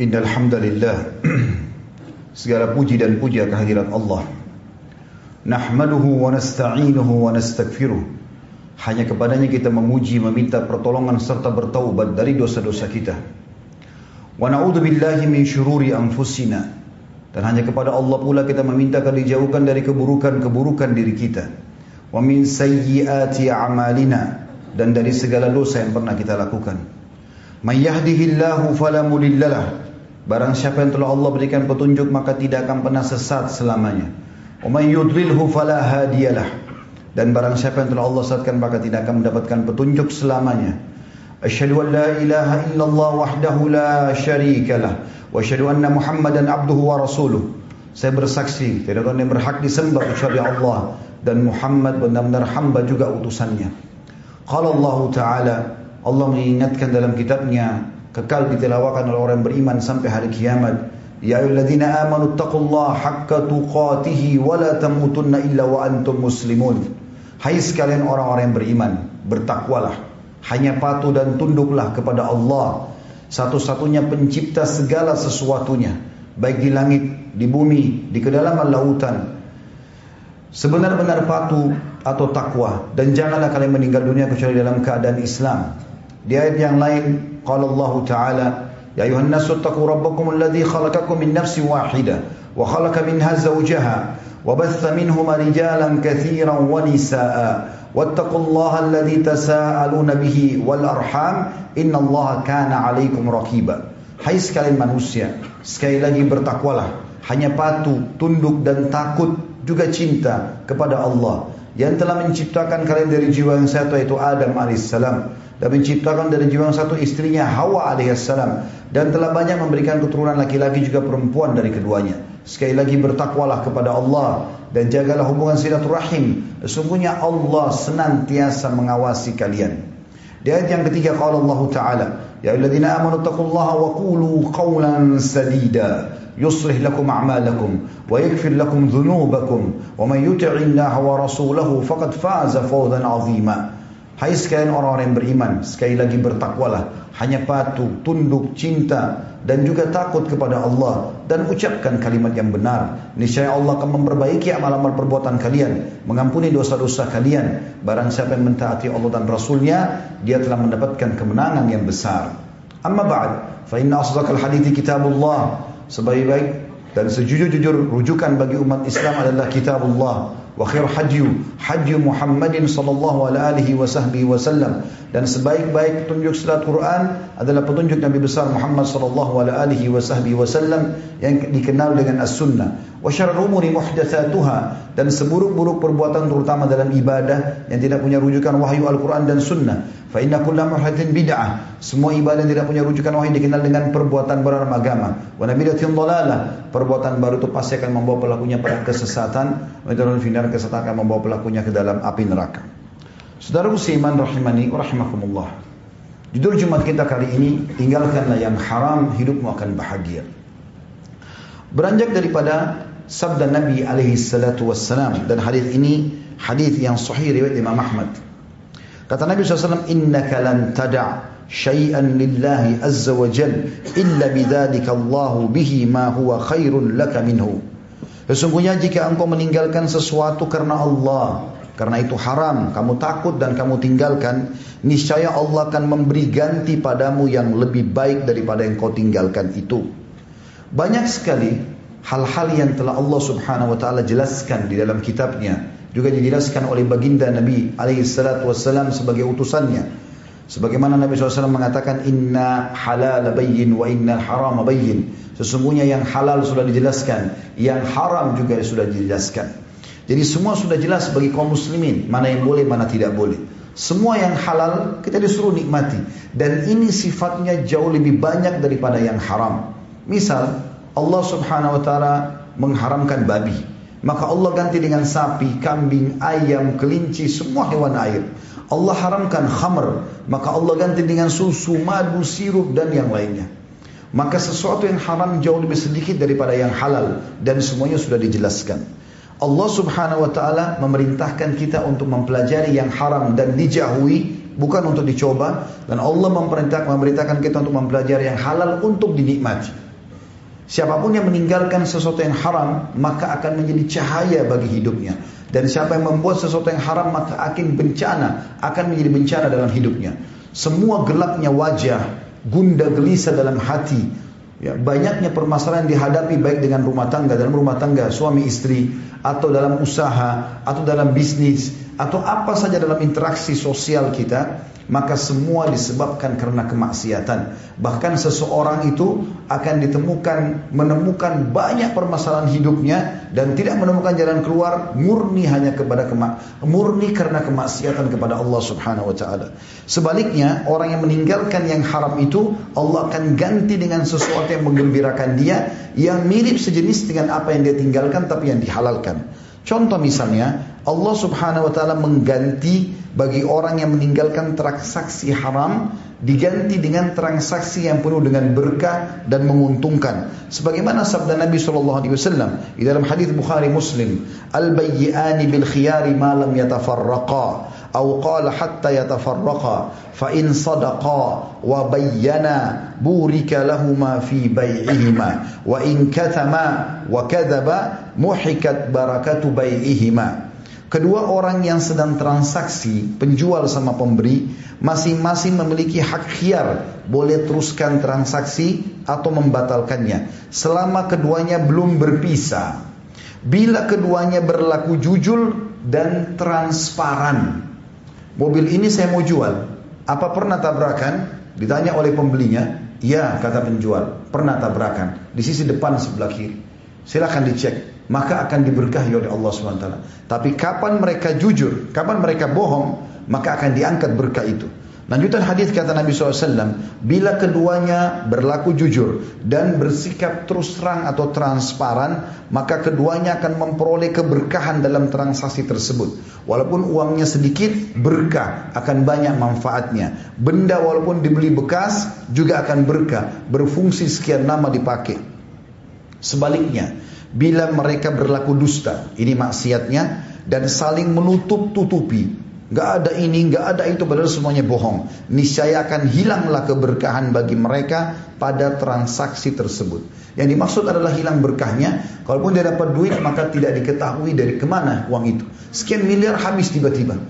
Innal hamdalillah segala puji dan puja kehadirat Allah. Nahmaduhu wa nasta'inuhu wa nastaghfiruh. Hanya kepadanya kita memuji, meminta pertolongan serta bertaubat dari dosa-dosa kita. Wa na'udzu billahi min syururi anfusina. Dan hanya kepada Allah pula kita meminta agar dijauhkan dari keburukan-keburukan diri kita. Wa min sayyiati a'malina dan dari segala dosa yang pernah kita lakukan. May yahdihillahu fala mudhillalah Barang siapa yang telah Allah berikan petunjuk maka tidak akan pernah sesat selamanya. Umay yudlilhu fala hadiyalah. Dan barang siapa yang telah Allah sesatkan maka tidak akan mendapatkan petunjuk selamanya. Asyhadu an la ilaha illallah wahdahu la syarikalah wa asyhadu anna Muhammadan abduhu wa rasuluh. Saya bersaksi tidak ada yang berhak disembah kecuali Allah dan Muhammad benar-benar hamba juga utusannya. Qala Allah Ta'ala Allah mengingatkan dalam kitabnya kekal ditilawakan oleh orang beriman sampai hari kiamat. Ya ayyuhalladzina amanu taqullaha haqqa tuqatih wa la tamutunna illa wa antum muslimun. Hai sekalian orang-orang yang beriman, bertakwalah. Hanya patuh dan tunduklah kepada Allah, satu-satunya pencipta segala sesuatunya, baik di langit, di bumi, di kedalaman lautan. Sebenar-benar patuh atau takwa dan janganlah kalian meninggal dunia kecuali dalam keadaan Islam. Di ayat yang lain قال الله تعالى يا أيها الناس اتقوا ربكم الذي خلقكم من نفس واحدة وخلق منها زوجها وبث منهما رجالا كثيرا ونساء واتقوا الله الذي تساءلون به والأرحام إن الله كان عليكم رقيبا Hai sekalian manusia, sekali lagi bertakwalah, hanya patuh, tunduk dan takut juga cinta kepada Allah yang telah menciptakan kalian dari jiwa yang satu yaitu Adam alaihissalam dan menciptakan dari jiwa yang satu istrinya Hawa alaihissalam dan telah banyak memberikan keturunan laki-laki juga perempuan dari keduanya. Sekali lagi bertakwalah kepada Allah dan jagalah hubungan silaturahim. Sesungguhnya Allah senantiasa mengawasi kalian. Di ayat yang ketiga qala Allah Ta'ala, Ya ayyuhalladzina amanu taqullaha wa qulu qawlan sadida a'malakum wa yaghfir lakum dhunubakum wa man yuti'illaha wa rasulahu faqad faza fawzan 'azima. Hai sekalian orang-orang yang beriman, sekali lagi bertakwalah, hanya patuh, tunduk, cinta dan juga takut kepada Allah dan ucapkan kalimat yang benar. Niscaya Allah akan memperbaiki amal-amal perbuatan kalian, mengampuni dosa-dosa kalian. Barang siapa yang mentaati Allah dan Rasulnya, dia telah mendapatkan kemenangan yang besar. Amma ba'd, fa inna asdaqal hadithi kitabullah. Sebaik-baik dan sejujur-jujur rujukan bagi umat Islam adalah kitabullah wa khair hajju hajju Muhammadin sallallahu alaihi wasallam dan sebaik-baik petunjuk selat Quran adalah petunjuk Nabi besar Muhammad sallallahu alaihi wasallam yang dikenal dengan as-sunnah. Wa syarrul umuri muhdatsatuha. Dan seburuk-buruk perbuatan terutama dalam ibadah yang tidak punya rujukan wahyu Al-Quran dan sunnah. Fa inna kulla muhdatsin bid'ah. Semua ibadah yang tidak punya rujukan wahyu dikenal dengan perbuatan baru agama wa nabidatin dhalalah perbuatan baru itu pasti akan membawa pelakunya pada kesesatan. Wa dan kesesatan akan membawa pelakunya ke dalam api neraka. Saudara Usiman rahimani wa rahimakumullah. Judul Jumat kita kali ini tinggalkanlah yang haram hidupmu akan bahagia. Beranjak daripada sabda Nabi alaihi salatu wassalam dan hadis ini hadis yang sahih riwayat Imam Ahmad. Kata Nabi SAW, Innaka lan tada' syai'an lillahi azza wa jal illa bidzalika Allah bihi ma huwa khairun laka minhu. Sesungguhnya jika engkau meninggalkan sesuatu karena Allah, karena itu haram, kamu takut dan kamu tinggalkan, niscaya Allah akan memberi ganti padamu yang lebih baik daripada yang kau tinggalkan itu. Banyak sekali hal-hal yang telah Allah Subhanahu wa taala jelaskan di dalam kitabnya, juga dijelaskan oleh baginda Nabi alaihi salatu wassalam sebagai utusannya. Sebagaimana Nabi SAW mengatakan inna halal bayyin wa inna haram bayyin. Sesungguhnya yang halal sudah dijelaskan, yang haram juga sudah dijelaskan. Jadi semua sudah jelas bagi kaum muslimin, mana yang boleh, mana tidak boleh. Semua yang halal kita disuruh nikmati dan ini sifatnya jauh lebih banyak daripada yang haram. Misal Allah Subhanahu wa taala mengharamkan babi, maka Allah ganti dengan sapi, kambing, ayam, kelinci, semua hewan air. Allah haramkan khamr, maka Allah ganti dengan susu, madu, sirup dan yang lainnya. Maka sesuatu yang haram jauh lebih sedikit daripada yang halal dan semuanya sudah dijelaskan. Allah Subhanahu wa taala memerintahkan kita untuk mempelajari yang haram dan dijauhi bukan untuk dicoba dan Allah memerintahkan memerintahkan kita untuk mempelajari yang halal untuk dinikmati. Siapa pun yang meninggalkan sesuatu yang haram maka akan menjadi cahaya bagi hidupnya. Dan siapa yang membuat sesuatu yang haram maka akan bencana, akan menjadi bencana dalam hidupnya. Semua gelapnya wajah, gunda gelisah dalam hati, Ya, banyaknya permasalahan dihadapi baik dengan rumah tangga, dalam rumah tangga suami istri, atau dalam usaha, atau dalam bisnis, atau apa saja dalam interaksi sosial kita, maka semua disebabkan karena kemaksiatan. Bahkan seseorang itu akan ditemukan menemukan banyak permasalahan hidupnya dan tidak menemukan jalan keluar murni hanya kepada murni karena kemaksiatan kepada Allah Subhanahu wa taala. Sebaliknya, orang yang meninggalkan yang haram itu Allah akan ganti dengan sesuatu yang menggembirakan dia yang mirip sejenis dengan apa yang dia tinggalkan tapi yang dihalalkan. Contoh misalnya, Allah Subhanahu wa taala mengganti bagi orang yang meninggalkan transaksi haram diganti dengan transaksi yang penuh dengan berkah dan menguntungkan. Sebagaimana sabda Nabi sallallahu alaihi wasallam di dalam hadis Bukhari Muslim, "Al-bayyi'ani bil khiyari ma lam yatafarraqa." أو قال حتى يتفرقا فإن صدقا وبينا بورك لهما في بيعهما وإن كتما وكذبا محكت بركة بيعهما Kedua orang yang sedang transaksi, penjual sama pemberi, masing-masing memiliki hak khiar, boleh teruskan transaksi atau membatalkannya, selama keduanya belum berpisah. Bila keduanya berlaku jujur dan transparan, mobil ini saya mau jual. Apa pernah tabrakan? Ditanya oleh pembelinya, ya kata penjual, pernah tabrakan di sisi depan sebelah kiri. Silahkan dicek, maka akan diberkahi oleh Allah SWT. Tapi kapan mereka jujur, kapan mereka bohong, maka akan diangkat berkah itu. Lanjutan hadis kata Nabi SAW, bila keduanya berlaku jujur dan bersikap terus terang atau transparan, maka keduanya akan memperoleh keberkahan dalam transaksi tersebut. Walaupun uangnya sedikit, berkah akan banyak manfaatnya. Benda walaupun dibeli bekas juga akan berkah, berfungsi sekian lama dipakai. Sebaliknya, bila mereka berlaku dusta, ini maksiatnya dan saling menutup tutupi Gak ada ini, gak ada itu, padahal semuanya bohong. Niscaya akan hilanglah keberkahan bagi mereka pada transaksi tersebut. Yang dimaksud adalah hilang berkahnya. Kalaupun dia dapat duit, maka tidak diketahui dari ke mana uang itu. Sekian miliar habis tiba-tiba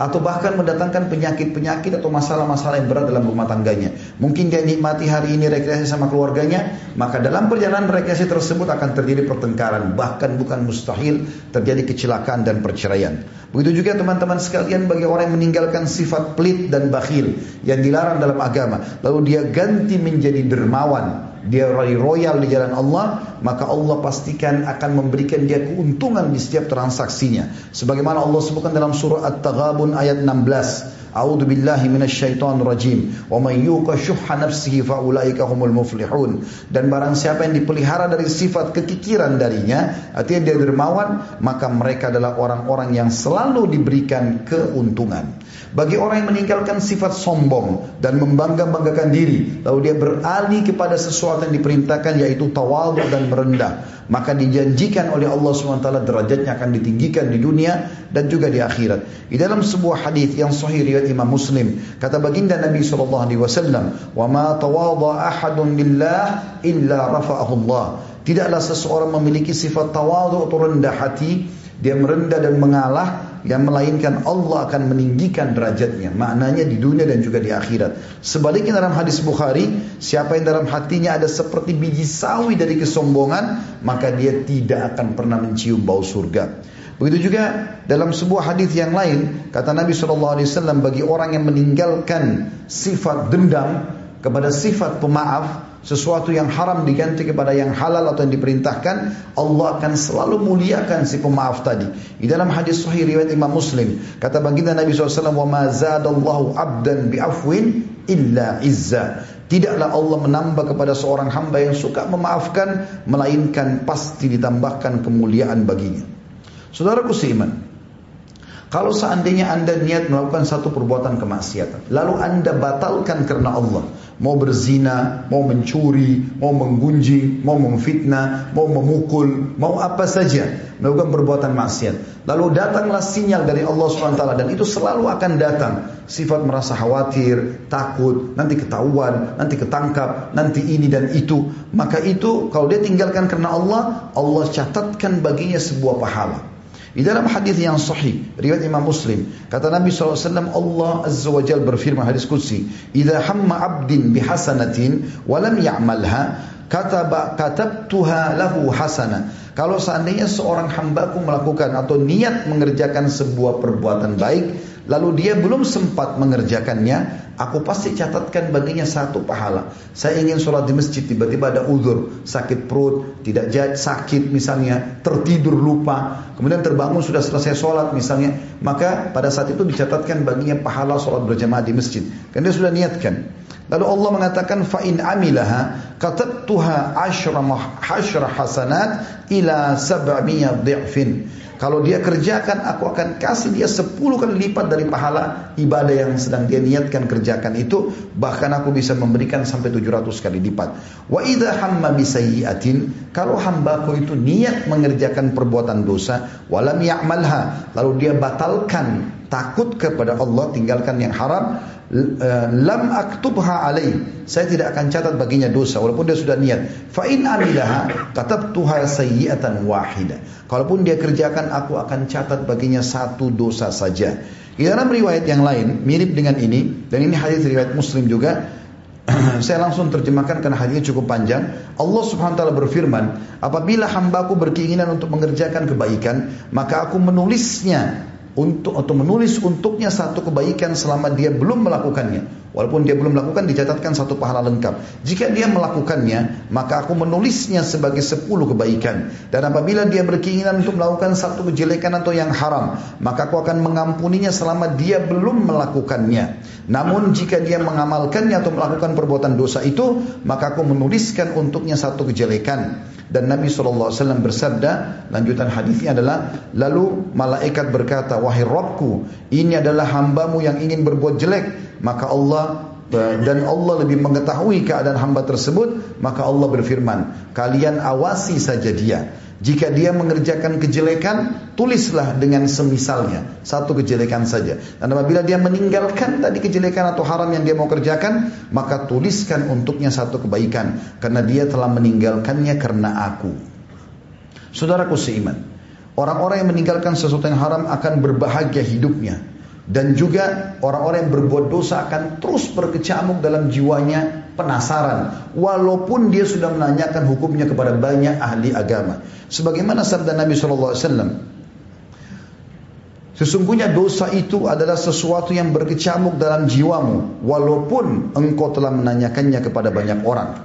atau bahkan mendatangkan penyakit-penyakit atau masalah-masalah yang berat dalam rumah tangganya. Mungkin dia nikmati hari ini rekreasi sama keluarganya, maka dalam perjalanan rekreasi tersebut akan terjadi pertengkaran, bahkan bukan mustahil terjadi kecelakaan dan perceraian. Begitu juga teman-teman sekalian bagi orang yang meninggalkan sifat pelit dan bakhil yang dilarang dalam agama, lalu dia ganti menjadi dermawan, dia royal di jalan Allah, maka Allah pastikan akan memberikan dia keuntungan di setiap transaksinya. Sebagaimana Allah sebutkan dalam surah At-Taghabun ayat 16. A'udzu billahi minasyaitonir rajim. Wa may yuqa syuhha nafsihi fa ulaika humul muflihun. Dan barang siapa yang dipelihara dari sifat kekikiran darinya, artinya dia dermawan, maka mereka adalah orang-orang yang selalu diberikan keuntungan. Bagi orang yang meninggalkan sifat sombong dan membangga-banggakan diri, lalu dia beralih kepada sesuatu yang diperintahkan yaitu tawadhu dan merendah, maka dijanjikan oleh Allah SWT derajatnya akan ditinggikan di dunia dan juga di akhirat. Di dalam sebuah hadis yang sahih riwayat Imam Muslim, kata baginda Nabi SAW, "Wa ma tawadha ahadun lillah illa rafa'ahu Allah." Tidaklah seseorang memiliki sifat tawadhu atau rendah hati, dia merendah dan mengalah yang melainkan Allah akan meninggikan derajatnya. Maknanya di dunia dan juga di akhirat. Sebaliknya dalam hadis Bukhari, siapa yang dalam hatinya ada seperti biji sawi dari kesombongan, maka dia tidak akan pernah mencium bau surga. Begitu juga dalam sebuah hadis yang lain, kata Nabi SAW bagi orang yang meninggalkan sifat dendam kepada sifat pemaaf, sesuatu yang haram diganti kepada yang halal atau yang diperintahkan, Allah akan selalu muliakan si pemaaf tadi. Di dalam hadis sahih riwayat Imam Muslim, kata baginda Nabi SAW, "Wa ma 'abdan bi'afwin illa izza." Tidaklah Allah menambah kepada seorang hamba yang suka memaafkan, melainkan pasti ditambahkan kemuliaan baginya. Saudaraku seiman, kalau seandainya anda niat melakukan satu perbuatan kemaksiatan, lalu anda batalkan karena Allah, Mau berzina, mau mencuri, mau menggunjing, mau memfitnah, mau memukul, mau apa saja. Melakukan perbuatan maksiat. Lalu datanglah sinyal dari Allah SWT dan itu selalu akan datang. Sifat merasa khawatir, takut, nanti ketahuan, nanti ketangkap, nanti ini dan itu. Maka itu kalau dia tinggalkan karena Allah, Allah catatkan baginya sebuah pahala. Di dalam hadis yang sahih, riwayat Imam Muslim, kata Nabi SAW, Allah Azza wa Jal berfirman hadis Qudsi, "Idza hamma 'abdin bihasanatin wa lam ya'malha, kataba katabtuha lahu hasana." Kalau seandainya seorang hambaku melakukan atau niat mengerjakan sebuah perbuatan baik, lalu dia belum sempat mengerjakannya, aku pasti catatkan baginya satu pahala. Saya ingin sholat di masjid, tiba-tiba ada uzur, sakit perut, tidak jahit, sakit misalnya, tertidur lupa, kemudian terbangun sudah selesai sholat misalnya, maka pada saat itu dicatatkan baginya pahala sholat berjamaah di masjid. Karena dia sudah niatkan. Lalu Allah mengatakan fa in amilaha katabtuha asyra asyra hasanat ila sab'miyah dhi'fin. Kalau dia kerjakan, aku akan kasih dia 10 kali lipat dari pahala ibadah yang sedang dia niatkan kerjakan itu. Bahkan aku bisa memberikan sampai 700 kali lipat. Wa idha hamma. Kalau hambaku itu niat mengerjakan perbuatan dosa. Walam ya'malha. Lalu dia batalkan takut kepada Allah tinggalkan yang haram Eh, lam aktubha alai saya tidak akan catat baginya dosa walaupun dia sudah niat. Fa in amilaha katabtuha sayyi'atan wahida. Kalaupun dia kerjakan aku akan catat baginya satu dosa saja. Di dalam riwayat yang lain mirip dengan ini dan ini hadis riwayat Muslim juga saya langsung terjemahkan karena hadisnya cukup panjang. Allah Subhanahu wa taala berfirman, "Apabila hambaku berkeinginan untuk mengerjakan kebaikan, maka aku menulisnya untuk atau menulis untuknya satu kebaikan selama dia belum melakukannya. Walaupun dia belum melakukan dicatatkan satu pahala lengkap. Jika dia melakukannya, maka aku menulisnya sebagai sepuluh kebaikan. Dan apabila dia berkeinginan untuk melakukan satu kejelekan atau yang haram, maka aku akan mengampuninya selama dia belum melakukannya. Namun jika dia mengamalkannya atau melakukan perbuatan dosa itu, maka aku menuliskan untuknya satu kejelekan. Dan Nabi SAW bersabda, lanjutan hadisnya adalah, lalu malaikat berkata, wahai Rabbku, ini adalah hambamu yang ingin berbuat jelek, maka Allah dan Allah lebih mengetahui keadaan hamba tersebut, maka Allah berfirman, kalian awasi saja dia. Jika dia mengerjakan kejelekan, tulislah dengan semisalnya. Satu kejelekan saja. Dan apabila dia meninggalkan tadi kejelekan atau haram yang dia mau kerjakan, maka tuliskan untuknya satu kebaikan. Karena dia telah meninggalkannya karena aku. Saudaraku seiman. Orang-orang yang meninggalkan sesuatu yang haram akan berbahagia hidupnya. Dan juga orang-orang yang berbuat dosa akan terus berkecamuk dalam jiwanya penasaran. Walaupun dia sudah menanyakan hukumnya kepada banyak ahli agama. Sebagaimana sabda Nabi SAW. Sesungguhnya dosa itu adalah sesuatu yang berkecamuk dalam jiwamu. Walaupun engkau telah menanyakannya kepada banyak orang.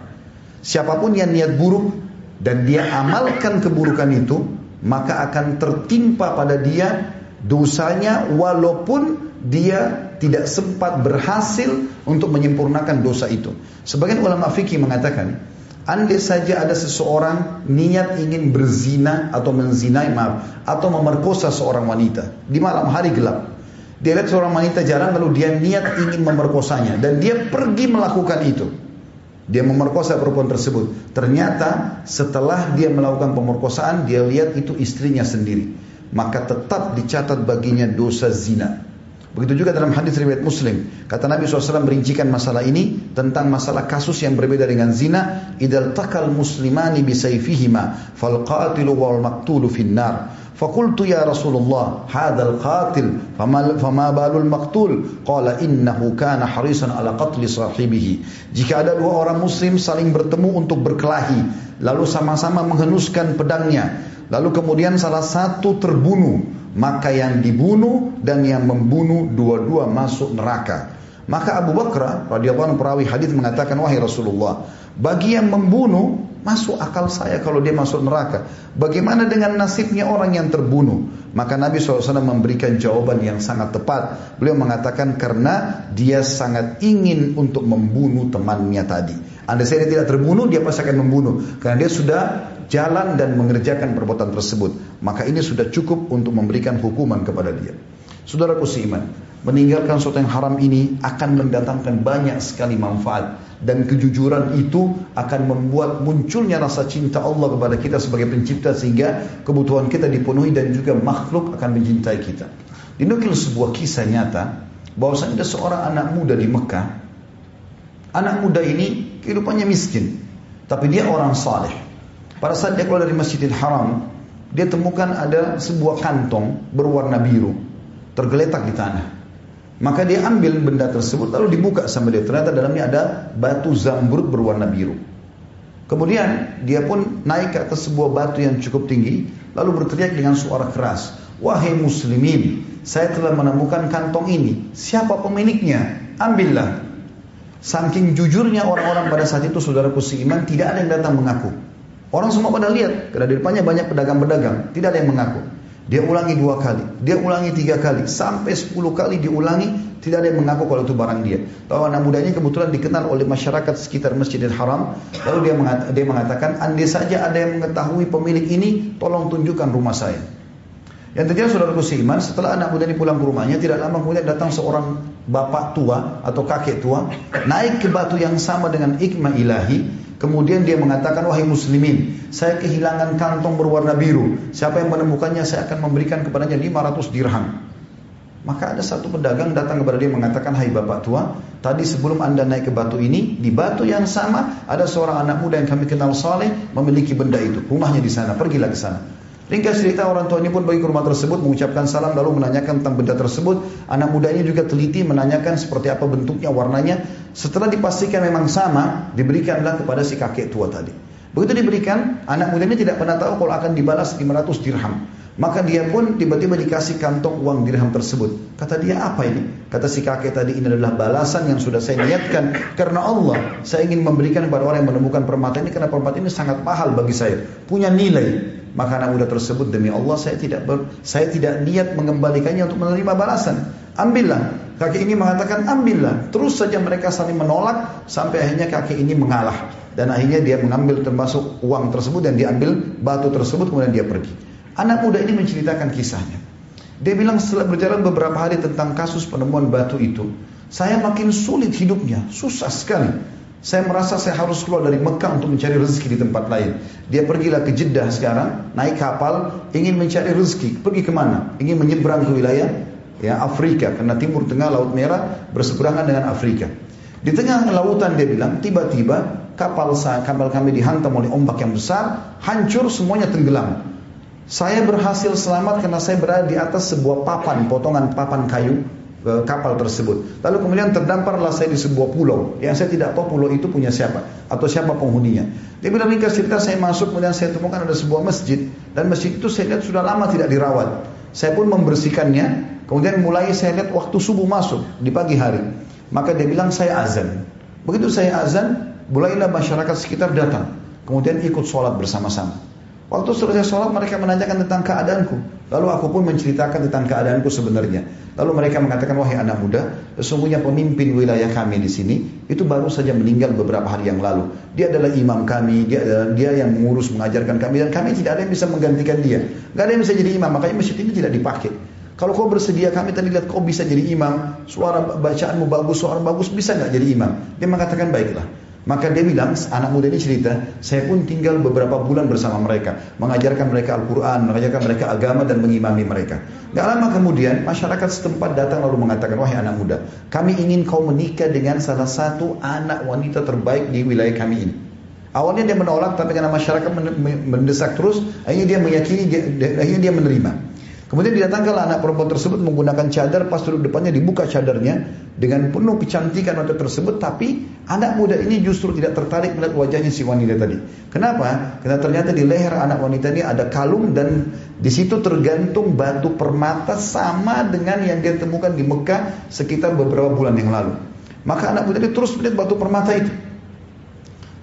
Siapa pun yang niat buruk dan dia amalkan keburukan itu. Maka akan tertimpa pada dia dosanya walaupun dia tidak sempat berhasil untuk menyempurnakan dosa itu. Sebagian ulama fikih mengatakan, andai saja ada seseorang niat ingin berzina atau menzinai maaf atau memerkosa seorang wanita di malam hari gelap. Dia lihat seorang wanita jarang lalu dia niat ingin memerkosanya dan dia pergi melakukan itu. Dia memerkosa perempuan tersebut. Ternyata setelah dia melakukan pemerkosaan dia lihat itu istrinya sendiri maka tetap dicatat baginya dosa zina. Begitu juga dalam hadis riwayat Muslim. Kata Nabi SAW merincikan masalah ini tentang masalah kasus yang berbeda dengan zina. Idal takal muslimani bisayfihima fal qatilu wal maktulu finnar. Fakultu ya Rasulullah, hadal qatil, fama, fama balul maktul. Qala innahu kana harisan ala qatli sahibihi. Jika ada dua orang muslim saling bertemu untuk berkelahi, lalu sama-sama menghenuskan pedangnya, Lalu kemudian salah satu terbunuh, maka yang dibunuh dan yang membunuh dua-dua masuk neraka. Maka Abu Bakar radhiyallahu anhu perawi hadis mengatakan wahai Rasulullah, bagi yang membunuh masuk akal saya kalau dia masuk neraka. Bagaimana dengan nasibnya orang yang terbunuh? Maka Nabi SAW memberikan jawaban yang sangat tepat. Beliau mengatakan karena dia sangat ingin untuk membunuh temannya tadi. Anda saya tidak terbunuh, dia pasti akan membunuh. Karena dia sudah jalan dan mengerjakan perbuatan tersebut, maka ini sudah cukup untuk memberikan hukuman kepada dia. Saudaraku seiman, meninggalkan sesuatu yang haram ini akan mendatangkan banyak sekali manfaat dan kejujuran itu akan membuat munculnya rasa cinta Allah kepada kita sebagai pencipta sehingga kebutuhan kita dipenuhi dan juga makhluk akan mencintai kita. Dinukil sebuah kisah nyata bahwasanya ada seorang anak muda di Mekah. Anak muda ini kehidupannya miskin, tapi dia orang saleh. Pada saat dia keluar dari Masjidil Haram, dia temukan ada sebuah kantong berwarna biru tergeletak di tanah. Maka dia ambil benda tersebut lalu dibuka sama dia. Ternyata dalamnya ada batu zamrud berwarna biru. Kemudian dia pun naik ke atas sebuah batu yang cukup tinggi lalu berteriak dengan suara keras, "Wahai muslimin, saya telah menemukan kantong ini. Siapa pemiliknya? Ambillah." Saking jujurnya orang-orang pada saat itu saudaraku seiman tidak ada yang datang mengaku. Orang semua pada lihat, karena di depannya banyak pedagang-pedagang, tidak ada yang mengaku. Dia ulangi dua kali, dia ulangi tiga kali, sampai sepuluh kali diulangi, tidak ada yang mengaku kalau itu barang dia. Tahu anak mudanya kebetulan dikenal oleh masyarakat sekitar Masjidil Haram, lalu dia dia mengatakan, andai saja ada yang mengetahui pemilik ini, tolong tunjukkan rumah saya. Yang terjadi saudaraku seiman, setelah anak muda ini pulang ke rumahnya, tidak lama kemudian datang seorang bapak tua atau kakek tua, naik ke batu yang sama dengan ikma ilahi, Kemudian dia mengatakan, wahai muslimin, saya kehilangan kantong berwarna biru. Siapa yang menemukannya, saya akan memberikan kepadanya 500 dirham. Maka ada satu pedagang datang kepada dia mengatakan, hai bapak tua, tadi sebelum anda naik ke batu ini, di batu yang sama, ada seorang anak muda yang kami kenal saleh memiliki benda itu. Rumahnya di sana, pergilah ke sana. Ringkas cerita orang tua ini pun pergi ke rumah tersebut mengucapkan salam lalu menanyakan tentang benda tersebut. Anak muda ini juga teliti menanyakan seperti apa bentuknya, warnanya. Setelah dipastikan memang sama, diberikanlah kepada si kakek tua tadi. Begitu diberikan, anak muda ini tidak pernah tahu kalau akan dibalas 500 dirham. Maka dia pun tiba-tiba dikasih kantong uang dirham tersebut. Kata dia apa ini? Kata si kakek tadi ini adalah balasan yang sudah saya niatkan karena Allah. Saya ingin memberikan kepada orang yang menemukan permata ini karena permata ini sangat mahal bagi saya, punya nilai. Maka anak muda tersebut demi Allah saya tidak ber, saya tidak niat mengembalikannya untuk menerima balasan. Ambillah. Kakek ini mengatakan ambillah. Terus saja mereka saling menolak sampai akhirnya kakek ini mengalah dan akhirnya dia mengambil termasuk uang tersebut dan diambil batu tersebut kemudian dia pergi. Anak muda ini menceritakan kisahnya. Dia bilang setelah berjalan beberapa hari tentang kasus penemuan batu itu, saya makin sulit hidupnya, susah sekali. Saya merasa saya harus keluar dari Mekah untuk mencari rezeki di tempat lain. Dia pergilah ke Jeddah sekarang, naik kapal, ingin mencari rezeki. Pergi ke mana? Ingin menyeberang ke wilayah ya Afrika, karena Timur Tengah Laut Merah berseberangan dengan Afrika. Di tengah lautan dia bilang, tiba-tiba kapal kapal kami dihantam oleh ombak yang besar, hancur semuanya tenggelam. Saya berhasil selamat karena saya berada di atas sebuah papan, potongan papan kayu kapal tersebut. Lalu kemudian terdamparlah saya di sebuah pulau yang saya tidak tahu pulau itu punya siapa atau siapa penghuninya. Dia bilang ringkas cerita saya masuk kemudian saya temukan ada sebuah masjid dan masjid itu saya lihat sudah lama tidak dirawat. Saya pun membersihkannya. Kemudian mulai saya lihat waktu subuh masuk di pagi hari. Maka dia bilang saya azan. Begitu saya azan, mulailah masyarakat sekitar datang. Kemudian ikut sholat bersama-sama. Waktu selesai sholat mereka menanyakan tentang keadaanku. Lalu aku pun menceritakan tentang keadaanku sebenarnya. Lalu mereka mengatakan, wahai anak muda, sesungguhnya pemimpin wilayah kami di sini itu baru saja meninggal beberapa hari yang lalu. Dia adalah imam kami, dia adalah dia yang mengurus mengajarkan kami dan kami tidak ada yang bisa menggantikan dia. Gak ada yang bisa jadi imam, makanya masjid ini tidak dipakai. Kalau kau bersedia kami tadi lihat kau bisa jadi imam, suara bacaanmu bagus, suara bagus, bisa nggak jadi imam? Dia mengatakan baiklah. Maka dia bilang, anak muda ini cerita, saya pun tinggal beberapa bulan bersama mereka. Mengajarkan mereka Al-Quran, mengajarkan mereka agama dan mengimami mereka. Gak lama kemudian, masyarakat setempat datang lalu mengatakan, wahai anak muda, kami ingin kau menikah dengan salah satu anak wanita terbaik di wilayah kami ini. Awalnya dia menolak, tapi karena masyarakat mendesak terus, akhirnya dia meyakini, dia, akhirnya dia menerima. Kemudian didatangkanlah anak perempuan tersebut menggunakan cadar, pas duduk depannya dibuka cadarnya dengan penuh kecantikan wanita tersebut, tapi anak muda ini justru tidak tertarik melihat wajahnya si wanita tadi. Kenapa? Karena ternyata di leher anak wanita ini ada kalung dan di situ tergantung batu permata sama dengan yang dia temukan di Mekah sekitar beberapa bulan yang lalu. Maka anak muda ini terus melihat batu permata itu.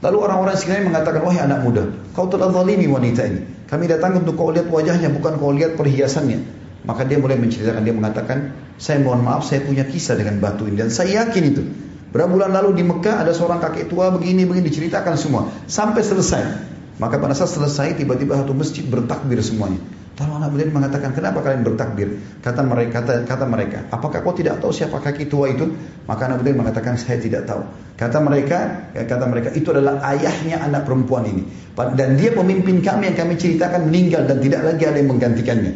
Lalu orang-orang sekitarnya mengatakan, wahai anak muda, kau telah zalimi wanita ini. Kami datang untuk kau lihat wajahnya, bukan kau lihat perhiasannya. Maka dia mulai menceritakan, dia mengatakan, saya mohon maaf, saya punya kisah dengan batu ini. Dan saya yakin itu. Berapa bulan lalu di Mekah ada seorang kakek tua begini, begini, diceritakan semua. Sampai selesai. Maka pada saat selesai, tiba-tiba satu masjid bertakbir semuanya. Lalu anak muda mengatakan, kenapa kalian bertakbir? Kata mereka, kata, kata mereka, apakah kau tidak tahu siapa kaki tua itu? Maka anak muda mengatakan, saya tidak tahu. Kata mereka, kata mereka, itu adalah ayahnya anak perempuan ini. Dan dia pemimpin kami yang kami ceritakan meninggal dan tidak lagi ada yang menggantikannya.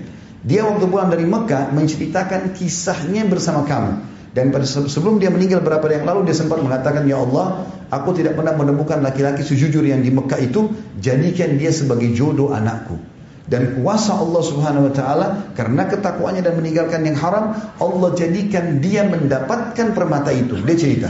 Dia waktu pulang dari Mekah menceritakan kisahnya bersama kami. Dan sebelum dia meninggal berapa hari yang lalu dia sempat mengatakan ya Allah aku tidak pernah menemukan laki-laki sejujur yang di Mekah itu jadikan dia sebagai jodoh anakku dan kuasa Allah Subhanahu wa taala karena ketakwaannya dan meninggalkan yang haram Allah jadikan dia mendapatkan permata itu. Dia cerita.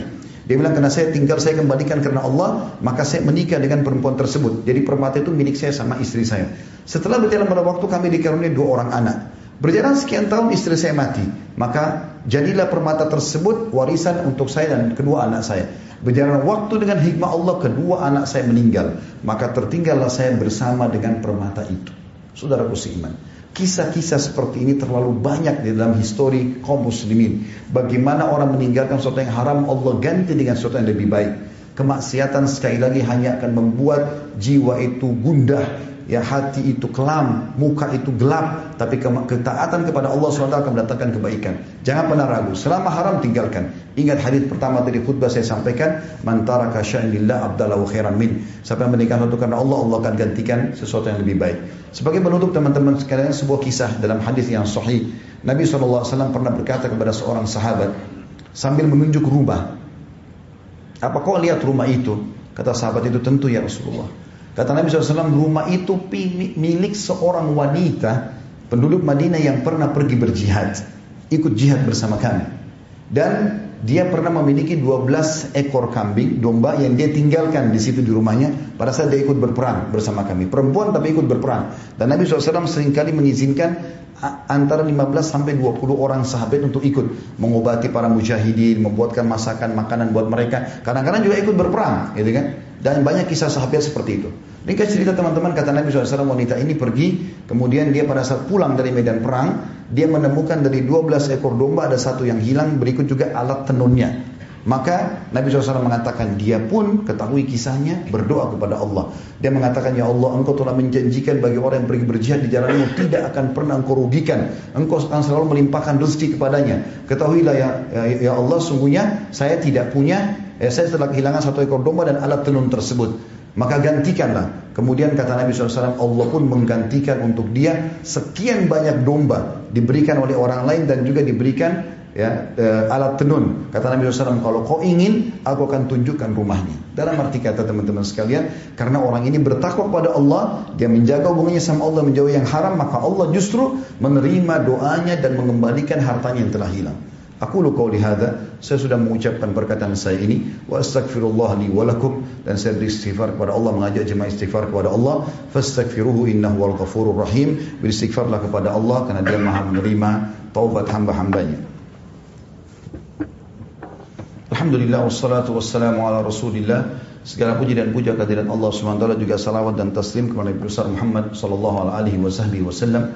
Dia bilang karena saya tinggal saya kembalikan karena Allah maka saya menikah dengan perempuan tersebut. Jadi permata itu milik saya sama istri saya. Setelah berjalan pada waktu kami dikaruniai dua orang anak. Berjalan sekian tahun istri saya mati, maka jadilah permata tersebut warisan untuk saya dan kedua anak saya. Berjalan waktu dengan hikmah Allah kedua anak saya meninggal, maka tertinggallah saya bersama dengan permata itu. Saudaraku seiman. Kisah-kisah seperti ini terlalu banyak di dalam histori kaum muslimin. Bagaimana orang meninggalkan sesuatu yang haram Allah ganti dengan sesuatu yang lebih baik. Kemaksiatan sekali lagi hanya akan membuat jiwa itu gundah, ya hati itu kelam, muka itu gelap, tapi ketaatan kepada Allah SWT akan mendatangkan kebaikan. Jangan pernah ragu, selama haram tinggalkan. Ingat hadis pertama tadi khutbah saya sampaikan, man taraka sya'nillah abdalahu khairan min. Siapa sesuatu karena Allah, Allah akan gantikan sesuatu yang lebih baik. Sebagai penutup teman-teman sekalian sebuah kisah dalam hadis yang sahih. Nabi SAW pernah berkata kepada seorang sahabat sambil menunjuk rumah. Apa kau lihat rumah itu? Kata sahabat itu tentu ya Rasulullah. Kata Nabi SAW, rumah itu milik seorang wanita penduduk Madinah yang pernah pergi berjihad. Ikut jihad bersama kami. Dan dia pernah memiliki 12 ekor kambing, domba yang dia tinggalkan di situ di rumahnya pada saat dia ikut berperang bersama kami. Perempuan tapi ikut berperang. Dan Nabi SAW sering kali mengizinkan antara 15 sampai 20 orang sahabat untuk ikut mengobati para mujahidin, membuatkan masakan makanan buat mereka. Kadang-kadang juga ikut berperang, gitu kan? Dan banyak kisah sahabat seperti itu. Ringkas cerita teman-teman, kata Nabi SAW wanita ini pergi, kemudian dia pada saat pulang dari medan perang, dia menemukan dari 12 ekor domba ada satu yang hilang, berikut juga alat tenunnya. Maka Nabi SAW mengatakan dia pun ketahui kisahnya berdoa kepada Allah. Dia mengatakan ya Allah engkau telah menjanjikan bagi orang yang pergi berjihad di jalanmu tidak akan pernah engkau rugikan. Engkau akan selalu melimpahkan rezeki kepadanya. Ketahuilah ya, ya, ya Allah sungguhnya saya tidak punya eh, saya telah kehilangan satu ekor domba dan alat tenun tersebut. Maka gantikanlah. Kemudian kata Nabi SAW, Allah pun menggantikan untuk dia sekian banyak domba diberikan oleh orang lain dan juga diberikan ya eh, alat tenun. Kata Nabi SAW, kalau kau ingin, aku akan tunjukkan rumahnya. Dalam arti kata teman-teman sekalian, karena orang ini bertakwa kepada Allah, dia menjaga hubungannya sama Allah, menjauhi yang haram, maka Allah justru menerima doanya dan mengembalikan hartanya yang telah hilang. Aku lu qauli hadza, saya sudah mengucapkan perkataan saya ini wa astaghfirullah li wa dan saya beristighfar kepada Allah mengajak jemaah istighfar kepada Allah fastaghfiruhu innahu wal ghafurur rahim beristighfarlah kepada Allah karena dia Maha menerima taubat hamba-hambanya. Alhamdulillah wassalatu wassalamu ala Rasulillah. Segala puji dan puja kehadirat Allah Subhanahu juga salawat dan taslim kepada Nabi besar Muhammad sallallahu alaihi wasallam.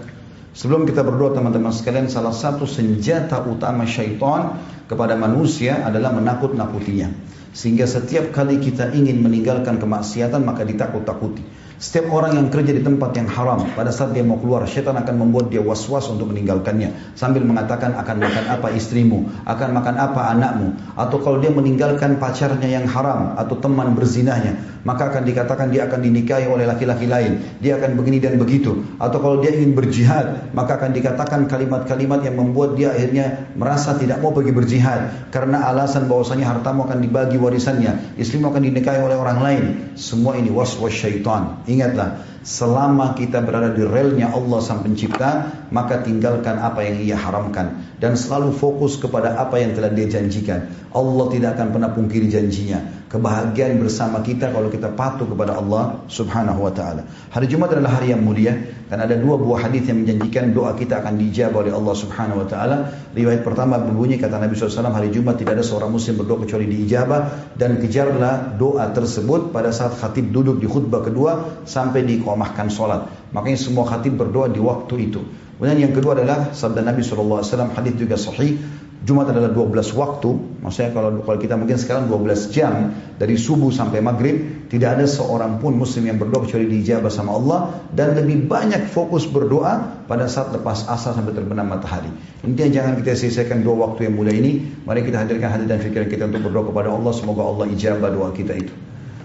Sebelum kita berdoa teman-teman sekalian, salah satu senjata utama syaitan kepada manusia adalah menakut-nakutinya. Sehingga setiap kali kita ingin meninggalkan kemaksiatan maka ditakut-takuti. Setiap orang yang kerja di tempat yang haram, pada saat dia mau keluar, syaitan akan membuat dia was-was untuk meninggalkannya. Sambil mengatakan akan makan apa istrimu, akan makan apa anakmu. Atau kalau dia meninggalkan pacarnya yang haram, atau teman berzinahnya, maka akan dikatakan dia akan dinikahi oleh laki-laki lain. Dia akan begini dan begitu. Atau kalau dia ingin berjihad, maka akan dikatakan kalimat-kalimat yang membuat dia akhirnya merasa tidak mau pergi berjihad. Karena alasan bahwasanya hartamu akan dibagi warisannya, istrimu akan dinikahi oleh orang lain. Semua ini was-was syaitan. Ingatlah, selama kita berada di relnya Allah sang pencipta, maka tinggalkan apa yang ia haramkan. Dan selalu fokus kepada apa yang telah dia janjikan. Allah tidak akan pernah pungkiri janjinya kebahagiaan bersama kita kalau kita patuh kepada Allah Subhanahu wa taala. Hari Jumat adalah hari yang mulia dan ada dua buah hadis yang menjanjikan doa kita akan dijawab oleh Allah Subhanahu wa taala. Riwayat pertama berbunyi kata Nabi SAW hari Jumat tidak ada seorang muslim berdoa kecuali diijabah dan kejarlah doa tersebut pada saat khatib duduk di khutbah kedua sampai dikomahkan sholat. Makanya semua khatib berdoa di waktu itu. Kemudian yang kedua adalah sabda Nabi SAW hadis juga sahih Jumat adalah 12 waktu, maksudnya kalau kalau kita mungkin sekarang 12 jam dari subuh sampai maghrib, tidak ada seorang pun muslim yang berdoa kecuali dijabah sama Allah dan lebih banyak fokus berdoa pada saat lepas asar sampai terbenam matahari. Intinya jangan kita selesaikan dua waktu yang mulia ini, mari kita hadirkan hati dan pikiran kita untuk berdoa kepada Allah, semoga Allah ijabah doa kita itu.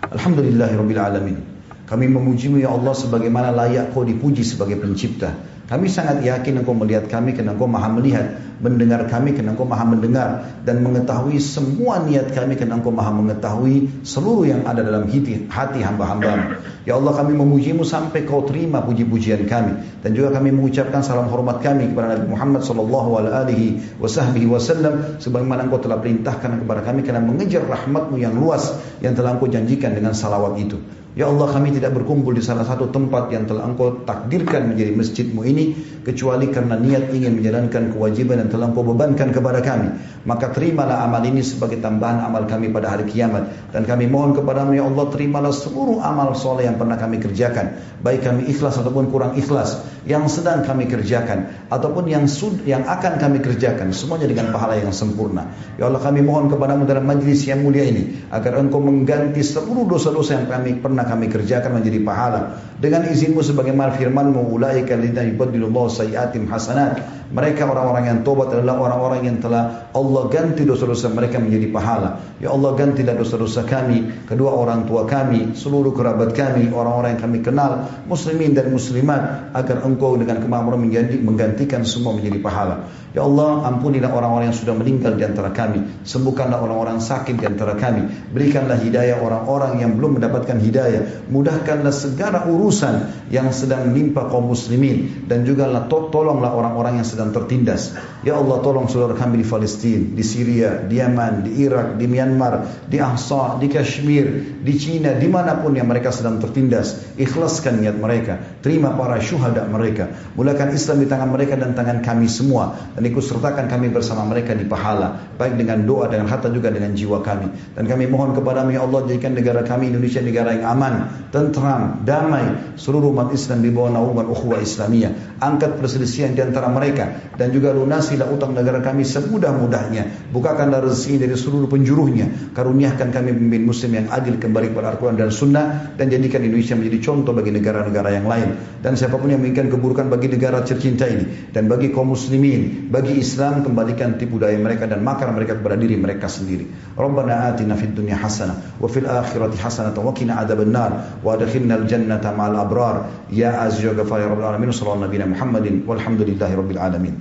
Alhamdulillahirabbil alamin. Kami memujimu ya Allah sebagaimana layak kau dipuji sebagai pencipta. Kami sangat yakin engkau melihat kami karena engkau maha melihat. Mendengar kami karena engkau maha mendengar. Dan mengetahui semua niat kami karena engkau maha mengetahui seluruh yang ada dalam hati, hati hamba-hambamu. Ya Allah kami memujimu sampai kau terima puji-pujian kami. Dan juga kami mengucapkan salam hormat kami kepada Nabi Muhammad sallallahu alaihi wasallam sebagaimana engkau telah perintahkan kepada kami karena mengejar rahmatmu yang luas yang telah engkau janjikan dengan salawat itu. Ya Allah kami tidak berkumpul di salah satu tempat yang telah engkau takdirkan menjadi masjidmu ini kecuali karena niat ingin menjalankan kewajiban yang telah engkau bebankan kepada kami. Maka terimalah amal ini sebagai tambahan amal kami pada hari kiamat. Dan kami mohon kepadamu ya Allah terimalah seluruh amal soleh yang pernah kami kerjakan. Baik kami ikhlas ataupun kurang ikhlas. Yang sedang kami kerjakan. Ataupun yang sud, yang akan kami kerjakan. Semuanya dengan pahala yang sempurna. Ya Allah kami mohon kepadamu dalam majlis yang mulia ini. Agar engkau mengganti seluruh dosa-dosa yang kami pernah kami kerjakan menjadi pahala. Dengan izinmu sebagaimana firmanmu ulaika lina yubaddilullahu sayiatim hasanat mereka orang-orang yang tobat adalah orang-orang yang telah Allah ganti dosa-dosa mereka menjadi pahala. Ya Allah gantilah dosa-dosa kami, kedua orang tua kami, seluruh kerabat kami, orang-orang yang kami kenal, muslimin dan muslimat agar engkau dengan kemampuan menggantikan semua menjadi pahala. Ya Allah ampunilah orang-orang yang sudah meninggal di antara kami, sembuhkanlah orang-orang sakit di antara kami, berikanlah hidayah orang-orang yang belum mendapatkan hidayah, mudahkanlah segala urusan yang sedang menimpa kaum muslimin dan juga tolonglah orang-orang yang sedang tertindas. Ya Allah tolong saudara kami di Palestina, di Syria, di Yaman, di Irak, di Myanmar, di Ahsa, di Kashmir, di Cina, di mana pun yang mereka sedang tertindas. Ikhlaskan niat mereka. Terima para syuhada mereka. Mulakan Islam di tangan mereka dan tangan kami semua. Dan ikut sertakan kami bersama mereka di pahala. Baik dengan doa, dengan harta juga dengan jiwa kami. Dan kami mohon kepadamu ya Allah jadikan negara kami Indonesia negara yang aman, tentram, damai. Seluruh umat Islam di bawah naungan ukhuwah Islamiyah. Angkat perselisihan di antara mereka dan juga lunasilah utang negara kami semudah-mudahnya. Bukakanlah rezeki dari seluruh penjuruhnya. Karuniakan kami pemimpin muslim yang adil kembali kepada Al-Quran dan Sunnah dan jadikan Indonesia menjadi contoh bagi negara-negara yang lain. Dan siapa pun yang menginginkan keburukan bagi negara tercinta ini dan bagi kaum muslimin, bagi Islam kembalikan tipu daya mereka dan makar mereka kepada diri mereka sendiri. Rabbana atina fid dunya hasanah wa fil akhirati hasanah wa qina adzabannar wa adkhilna al-jannata ma'al abrar. Ya aziz ya ghafar ya rabbal alamin sallallahu nabiyana Muhammadin walhamdulillahi rabbil alamin. Alamin.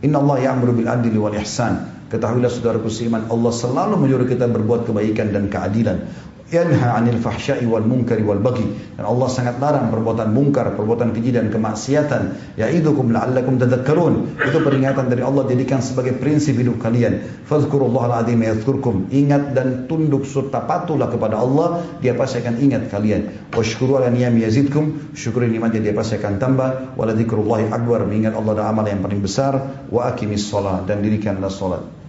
Inna Allah ya'muru bil adli wal ihsan. Ketahuilah saudaraku seiman, Allah selalu menyuruh kita berbuat kebaikan dan keadilan yanha 'anil fahsya'i wal munkari wal baghi dan Allah sangat larang perbuatan mungkar, perbuatan keji dan kemaksiatan. Ya'idukum la'allakum tadhakkarun. Itu peringatan dari Allah jadikan sebagai prinsip hidup kalian. Fadhkurullahal azim yadhkurkum. Ingat dan tunduk serta patuhlah kepada Allah, dia pasti akan ingat kalian. Washkuru ala niyami yazidkum. Syukuri nikmatnya dia pasti akan tambah. Wala dzikrullahi akbar. Mengingat Allah dan amal yang paling besar. Wa aqimis shalah dan dirikanlah salat.